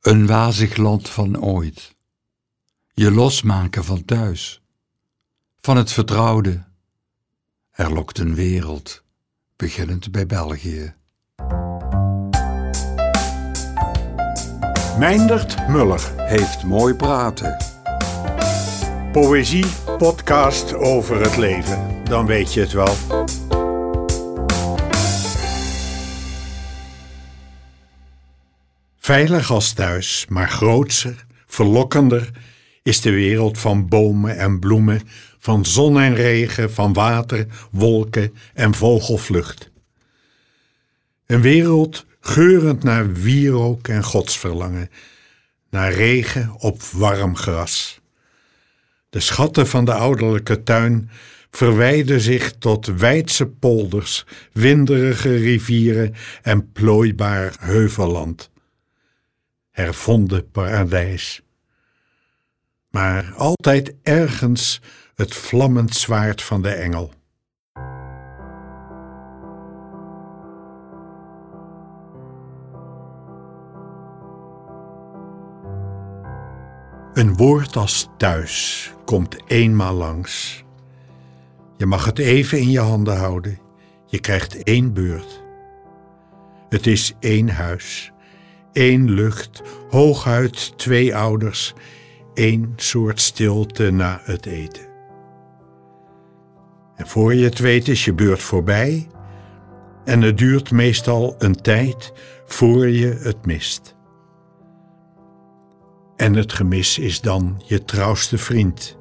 Een wazig land van ooit. Je losmaken van thuis. Van het vertrouwde. Er lokt een wereld, beginnend bij België. Meindert Muller. Heeft mooi praten. Poëzie, podcast over het leven. Dan weet je het wel. Veilig als thuis, maar grootser, verlokkender is de wereld van bomen en bloemen, van zon en regen, van water, wolken en vogelvlucht. Een wereld geurend naar wierook en godsverlangen, naar regen op warm gras. De schatten van de ouderlijke tuin verwijden zich tot wijdse polders, winderige rivieren en plooibaar heuvelland. Hervonden paradijs. Maar altijd ergens het vlammend zwaard van de engel. Een woord als thuis komt eenmaal langs. Je mag het even in je handen houden. Je krijgt één beurt. Het is één huis, één lucht, hooguit twee ouders, één soort stilte na het eten. En voor je het weet is je beurt voorbij en het duurt meestal een tijd voor je het mist. En het gemis is dan je trouwste vriend.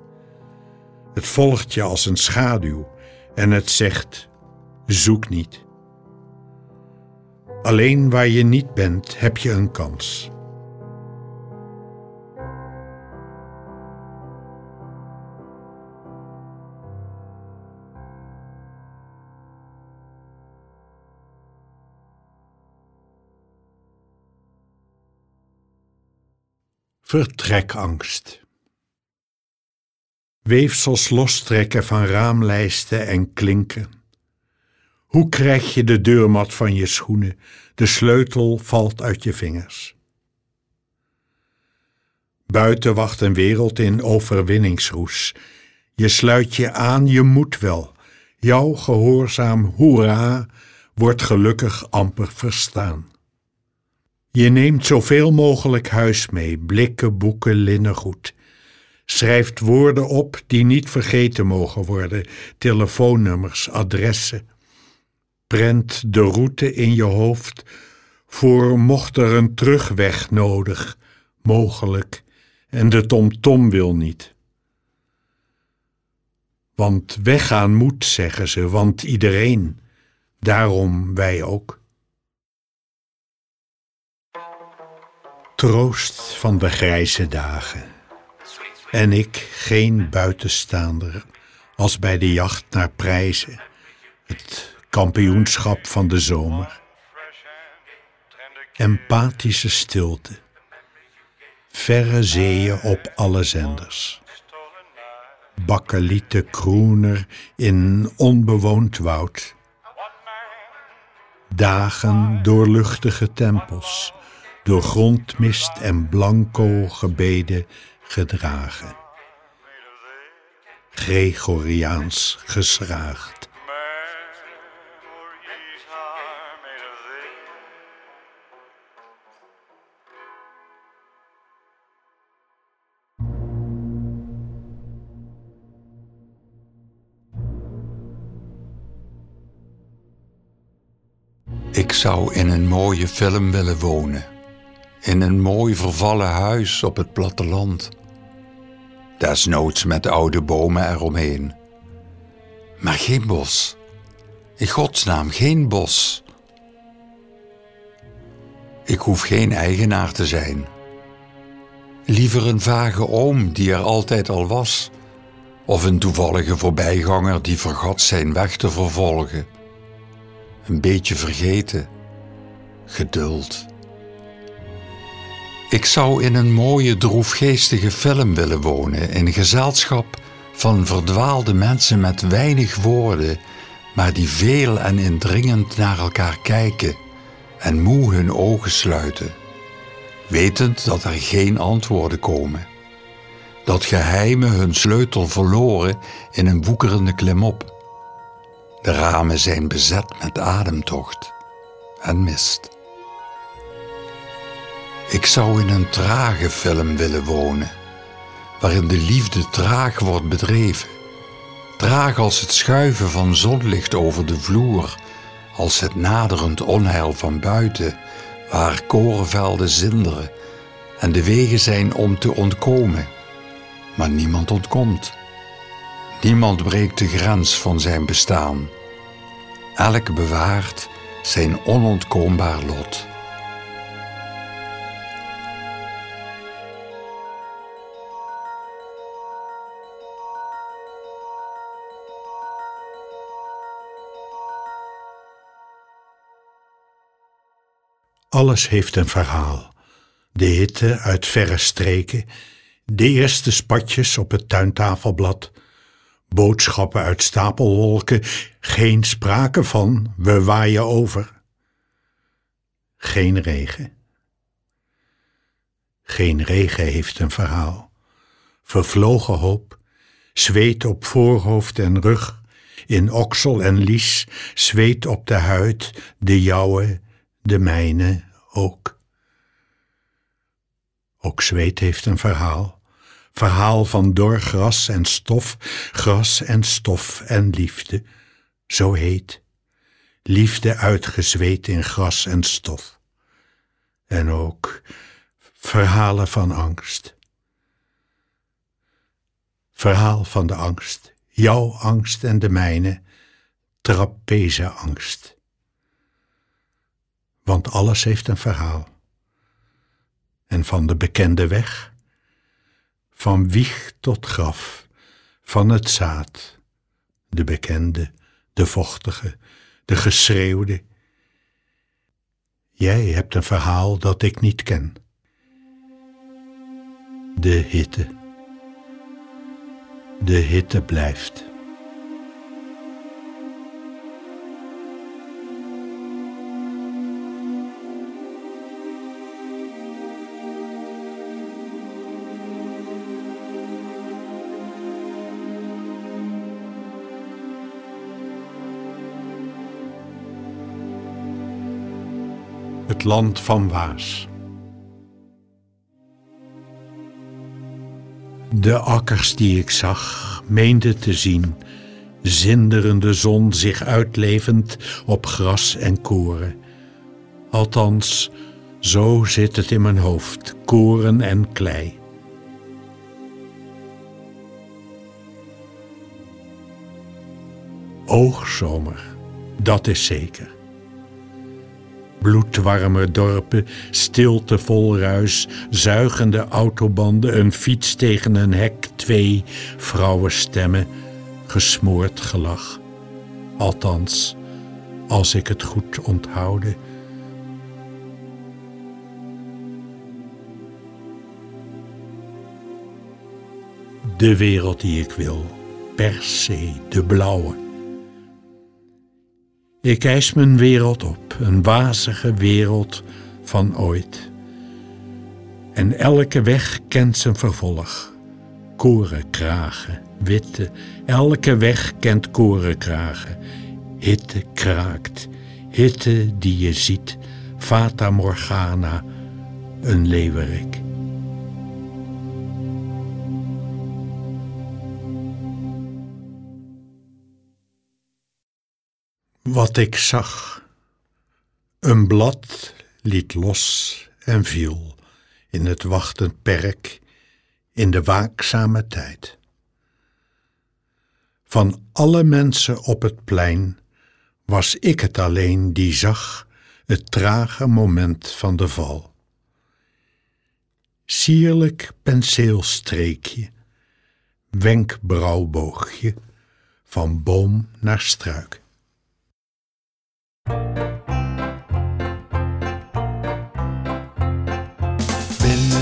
Het volgt je als een schaduw en het zegt: zoek niet. Alleen waar je niet bent, heb je een kans. Vertrekangst. Weefsels lostrekken van raamlijsten en klinken. Hoe krijg je de deurmat van je schoenen? De sleutel valt uit je vingers. Buiten wacht een wereld in overwinningsroes. Je sluit je aan, je moet wel. Jouw gehoorzaam hoera wordt gelukkig amper verstaan. Je neemt zoveel mogelijk huis mee, blikken, boeken, linnengoed. Schrijft woorden op die niet vergeten mogen worden, telefoonnummers, adressen. Prent de route in je hoofd voor mocht er een terugweg nodig, mogelijk, en de tomtom wil niet. Want weggaan moet, zeggen ze, want iedereen, daarom wij ook. troost van de grijze dagen. En ik geen buitenstaander als bij de jacht naar prijzen, het kampioenschap van de zomer. Empathische stilte, verre zeeën op alle zenders. Bakkelieten kroener in onbewoond woud. Dagen door luchtige tempels door grondmist en blanco gebeden gedragen. Gregoriaans geschraagd. Ik zou in een mooie film willen wonen in een mooi vervallen huis op het platteland. Desnoods met oude bomen eromheen. Maar geen bos. In godsnaam geen bos. Ik hoef geen eigenaar te zijn. Liever een vage oom die er altijd al was, of een toevallige voorbijganger die vergat zijn weg te vervolgen. Een beetje vergeten, geduld. Ik zou in een mooie droefgeestige film willen wonen, in gezelschap van verdwaalde mensen met weinig woorden, maar die veel en indringend naar elkaar kijken en moe hun ogen sluiten. wetend dat er geen antwoorden komen. Dat geheimen hun sleutel verloren in een woekerende klimop. De ramen zijn bezet met ademtocht en mist. Ik zou in een trage film willen wonen, waarin de liefde traag wordt bedreven. Traag als het schuiven van zonlicht over de vloer, als het naderend onheil van buiten, waar korenvelden zinderen en de wegen zijn om te ontkomen. Maar niemand ontkomt. Niemand breekt de grens van zijn bestaan. Elk bewaart zijn onontkoombaar lot. Alles heeft een verhaal. De hitte uit verre streken, de eerste spatjes op het tuintafelblad, boodschappen uit stapelwolken, geen sprake van, we waaien over. Geen regen. Geen regen heeft een verhaal. Vervlogen hoop, zweet op voorhoofd en rug, in oksel en lies, zweet op de huid, de jouwe, de mijne ook. Ook zweet heeft een verhaal. Verhaal van dor gras en stof, gras en stof en liefde, zo heet. Liefde uitgezweet in gras en stof. En ook verhalen van angst. Verhaal van de angst, jouw angst en de mijne, trapeze-angst want alles heeft een verhaal. En van de bekende weg, van wieg tot graf, van het zaad, de bekende, de vochtige, de geschreeuwde. Jij hebt een verhaal dat ik niet ken. De hitte. De hitte blijft. Het land van Waas. De akkers die ik zag, meende te zien, zinderende zon zich uitlevend op gras en koren. Althans, zo zit het in mijn hoofd, koren en klei. Oogzomer, dat is zeker bloedwarme dorpen, stilte vol ruis, zuigende autobanden, een fiets tegen een hek, twee vrouwenstemmen, gesmoord gelach. Althans, als ik het goed onthoude. De wereld die ik wil, per se de blauwe. Ik eis mijn wereld op, een wazige wereld van ooit. En elke weg kent zijn vervolg. Korenkragen, witte, elke weg kent korenkragen. Hitte kraakt, hitte die je ziet, Fata Morgana, een leeuwerik. Wat ik zag. Een blad liet los en viel in het wachtend perk in de waakzame tijd. Van alle mensen op het plein was ik het alleen die zag het trage moment van de val. Sierlijk penseelstreekje, wenkbrauwboogje, van boom naar struik.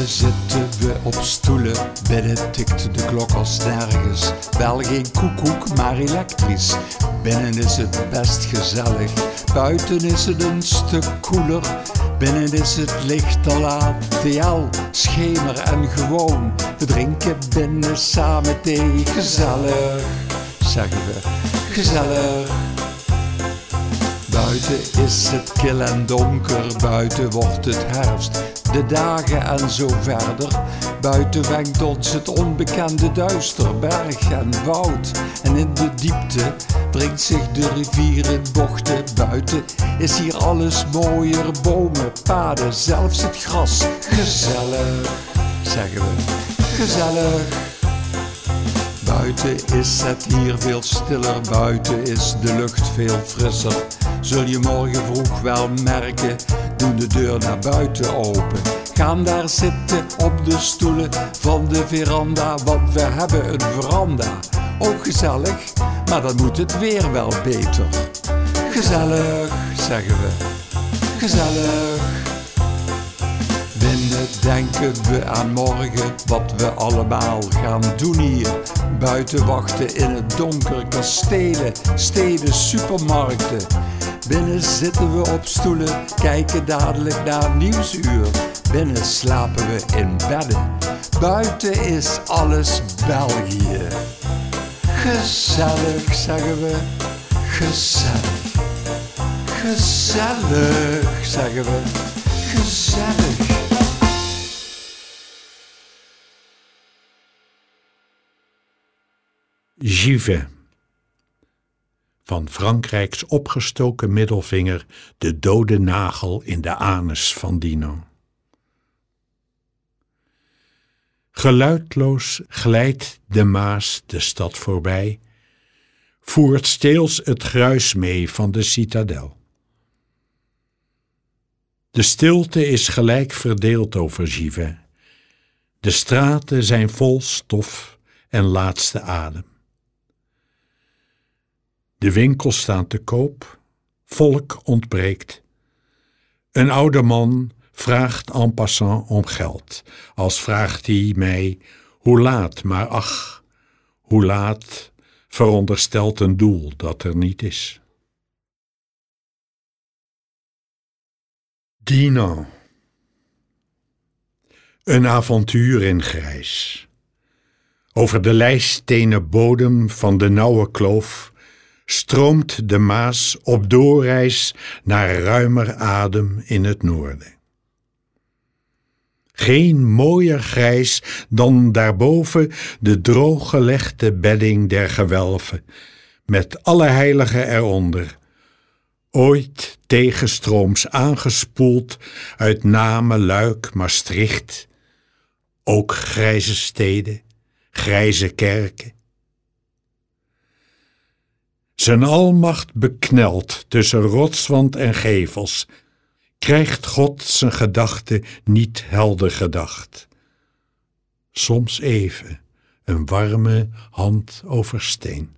Zitten we op stoelen, binnen tikt de klok als nergens. Wel geen koekoek, maar elektrisch. Binnen is het best gezellig, buiten is het een stuk koeler. Binnen is het licht al ATL, schemer en gewoon. We drinken binnen samen thee, gezellig, zeggen we, gezellig. Buiten is het kil en donker, buiten wordt het herfst, de dagen en zo verder. Buiten wenkt ons het onbekende duister, berg en woud. En in de diepte dringt zich de rivier in bochten. Buiten is hier alles mooier, bomen, paden, zelfs het gras. Gezellig, zeggen we, gezellig. Buiten is het hier veel stiller, buiten is de lucht veel frisser. Zul je morgen vroeg wel merken, doe de deur naar buiten open. Gaan daar zitten op de stoelen van de veranda, want we hebben een veranda. Ook gezellig, maar dan moet het weer wel beter. Gezellig, zeggen we. Gezellig. Denken we aan morgen, wat we allemaal gaan doen hier. Buiten wachten in het donker, kastelen, steden, supermarkten. Binnen zitten we op stoelen, kijken dadelijk naar nieuwsuur. Binnen slapen we in bedden. Buiten is alles België. Gezellig, zeggen we. Gezellig. Gezellig, zeggen we. Gezellig. Givet. Van Frankrijks opgestoken middelvinger de dode nagel in de anus van Dino. Geluidloos glijdt de Maas de stad voorbij, voert steels het gruis mee van de citadel. De stilte is gelijk verdeeld over Givet. De straten zijn vol stof en laatste adem. De winkels staan te koop, volk ontbreekt. Een oude man vraagt en passant om geld, als vraagt hij mij hoe laat, maar ach, hoe laat veronderstelt een doel dat er niet is. Dino. Een avontuur in grijs. Over de lijststenen bodem van de nauwe kloof stroomt de Maas op doorreis naar ruimer adem in het noorden. Geen mooier grijs dan daarboven de drooggelegde bedding der gewelven, met alle heiligen eronder, ooit tegenstrooms aangespoeld uit Namen, Luik, Maastricht, ook grijze steden, grijze kerken. Zijn almacht bekneld tussen rotswand en gevels, krijgt God zijn gedachte niet helder gedacht. Soms even een warme hand over steen.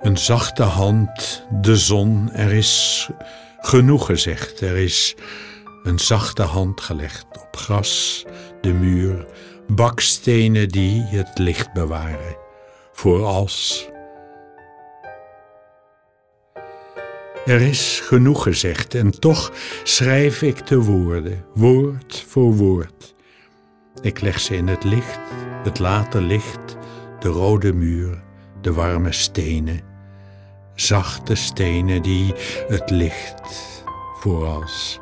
Een zachte hand, de zon, er is genoeg gezegd. Er is een zachte hand gelegd op gras, de muur, bakstenen die het licht bewaren, voor als. Er is genoeg gezegd en toch schrijf ik de woorden, woord voor woord. Ik leg ze in het licht, het late licht, de rode muur, de warme stenen zachte stenen die het licht voorals